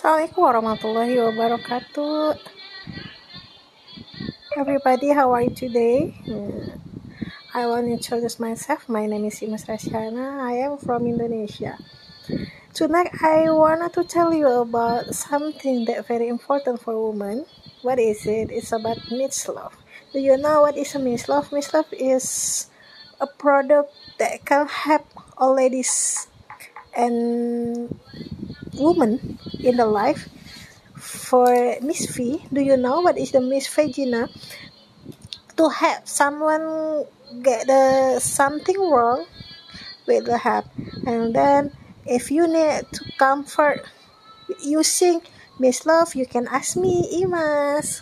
Assalamualaikum warahmatullahi wabarakatuh. Everybody, how are you today? Hmm. I want to introduce myself. My name is Imas Rasyana. I am from Indonesia. Tonight, I wanted to tell you about something that very important for women. What is it? It's about love. Do you know what is a love? Miss love is a product that can help all ladies and women in the life. For Miss V, do you know what is the Miss Vagina? To have someone get the something wrong with the head, and then if you need to comfort using Miss Love, you can ask me, Imas.